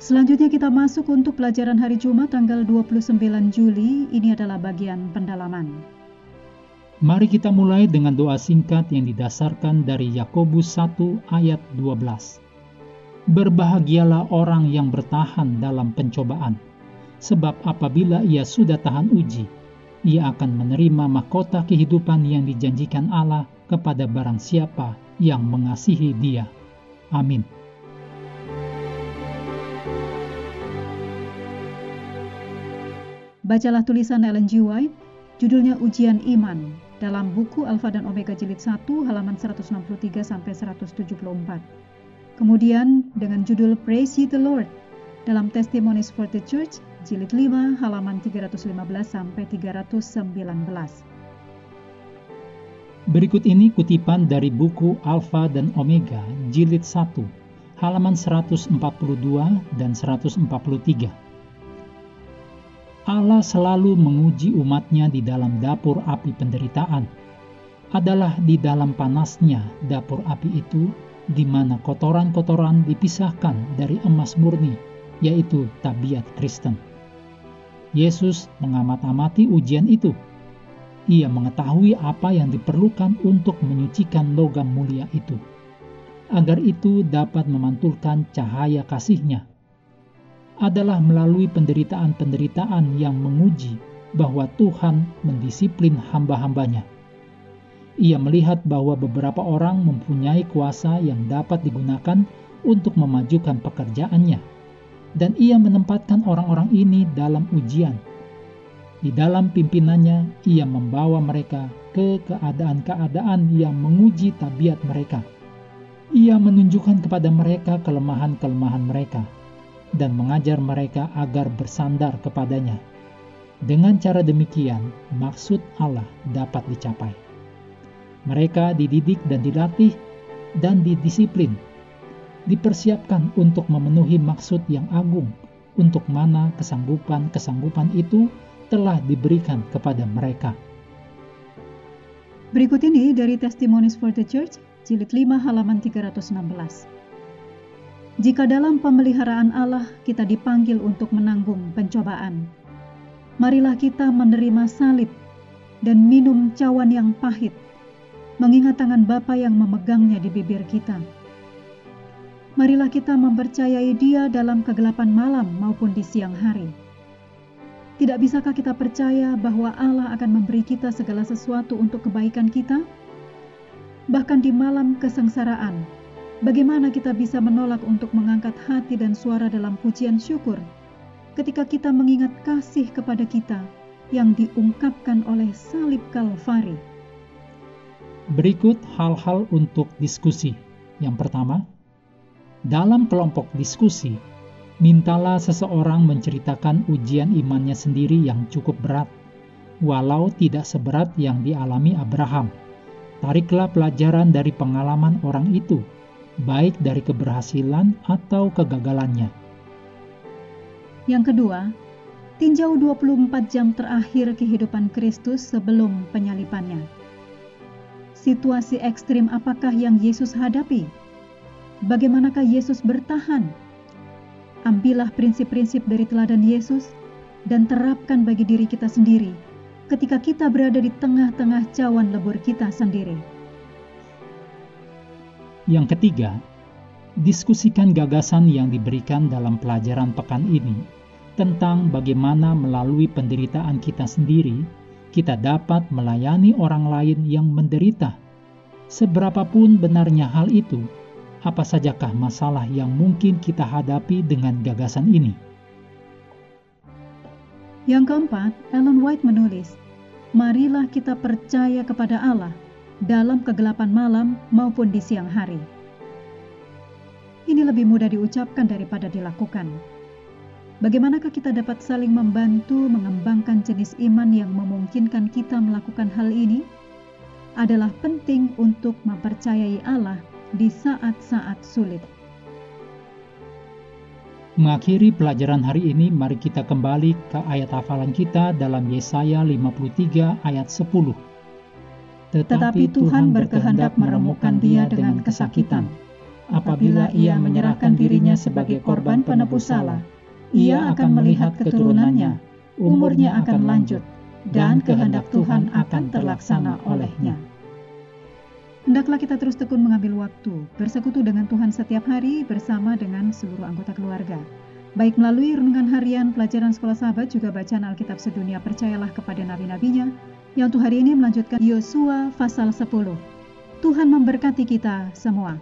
Selanjutnya kita masuk untuk pelajaran hari Jumat tanggal 29 Juli. Ini adalah bagian pendalaman. Mari kita mulai dengan doa singkat yang didasarkan dari Yakobus 1 ayat 12. Berbahagialah orang yang bertahan dalam pencobaan, sebab apabila ia sudah tahan uji, ia akan menerima mahkota kehidupan yang dijanjikan Allah kepada barang siapa yang mengasihi Dia. Amin. Bacalah tulisan Ellen G. White, judulnya Ujian Iman, dalam buku Alfa dan Omega jilid 1 halaman 163 sampai 174. Kemudian dengan judul Praise Ye the Lord dalam Testimonies for the Church jilid 5 halaman 315 sampai 319. Berikut ini kutipan dari buku Alfa dan Omega jilid 1 halaman 142 dan 143. Allah selalu menguji umatnya di dalam dapur api penderitaan. Adalah di dalam panasnya dapur api itu di mana kotoran-kotoran dipisahkan dari emas murni, yaitu tabiat Kristen. Yesus mengamat-amati ujian itu ia mengetahui apa yang diperlukan untuk menyucikan logam mulia itu, agar itu dapat memantulkan cahaya kasihnya. Adalah melalui penderitaan-penderitaan yang menguji bahwa Tuhan mendisiplin hamba-hambanya. Ia melihat bahwa beberapa orang mempunyai kuasa yang dapat digunakan untuk memajukan pekerjaannya, dan ia menempatkan orang-orang ini dalam ujian di dalam pimpinannya, ia membawa mereka ke keadaan-keadaan yang menguji tabiat mereka. Ia menunjukkan kepada mereka kelemahan-kelemahan mereka dan mengajar mereka agar bersandar kepadanya. Dengan cara demikian, maksud Allah dapat dicapai. Mereka dididik dan dilatih dan didisiplin, dipersiapkan untuk memenuhi maksud yang agung, untuk mana kesanggupan-kesanggupan itu telah diberikan kepada mereka. Berikut ini dari Testimonies for the Church, jilid 5 halaman 316. Jika dalam pemeliharaan Allah kita dipanggil untuk menanggung pencobaan, marilah kita menerima salib dan minum cawan yang pahit, mengingat tangan Bapa yang memegangnya di bibir kita. Marilah kita mempercayai Dia dalam kegelapan malam maupun di siang hari tidak bisakah kita percaya bahwa Allah akan memberi kita segala sesuatu untuk kebaikan kita? Bahkan di malam kesengsaraan, bagaimana kita bisa menolak untuk mengangkat hati dan suara dalam pujian syukur ketika kita mengingat kasih kepada kita yang diungkapkan oleh salib Kalvari? Berikut hal-hal untuk diskusi. Yang pertama, dalam kelompok diskusi, mintalah seseorang menceritakan ujian imannya sendiri yang cukup berat, walau tidak seberat yang dialami Abraham. Tariklah pelajaran dari pengalaman orang itu, baik dari keberhasilan atau kegagalannya. Yang kedua, tinjau 24 jam terakhir kehidupan Kristus sebelum penyalipannya. Situasi ekstrim apakah yang Yesus hadapi? Bagaimanakah Yesus bertahan Ambillah prinsip-prinsip dari teladan Yesus dan terapkan bagi diri kita sendiri ketika kita berada di tengah-tengah cawan lebur kita sendiri. Yang ketiga, diskusikan gagasan yang diberikan dalam pelajaran pekan ini tentang bagaimana melalui penderitaan kita sendiri, kita dapat melayani orang lain yang menderita. Seberapapun benarnya hal itu, apa sajakah masalah yang mungkin kita hadapi dengan gagasan ini? Yang keempat, Ellen White menulis, Marilah kita percaya kepada Allah dalam kegelapan malam maupun di siang hari. Ini lebih mudah diucapkan daripada dilakukan. Bagaimanakah kita dapat saling membantu mengembangkan jenis iman yang memungkinkan kita melakukan hal ini? Adalah penting untuk mempercayai Allah di saat-saat sulit. Mengakhiri pelajaran hari ini, mari kita kembali ke ayat hafalan kita dalam Yesaya 53 ayat 10. Tetapi Tuhan berkehendak meremukkan dia dengan kesakitan. Apabila ia menyerahkan dirinya sebagai korban penebus salah, ia akan melihat keturunannya, umurnya akan lanjut, dan kehendak Tuhan akan terlaksana olehnya. Hendaklah kita terus tekun mengambil waktu, bersekutu dengan Tuhan setiap hari bersama dengan seluruh anggota keluarga. Baik melalui renungan harian, pelajaran sekolah sahabat, juga bacaan Alkitab sedunia percayalah kepada nabi-nabinya, yang untuk hari ini melanjutkan Yosua pasal 10. Tuhan memberkati kita semua.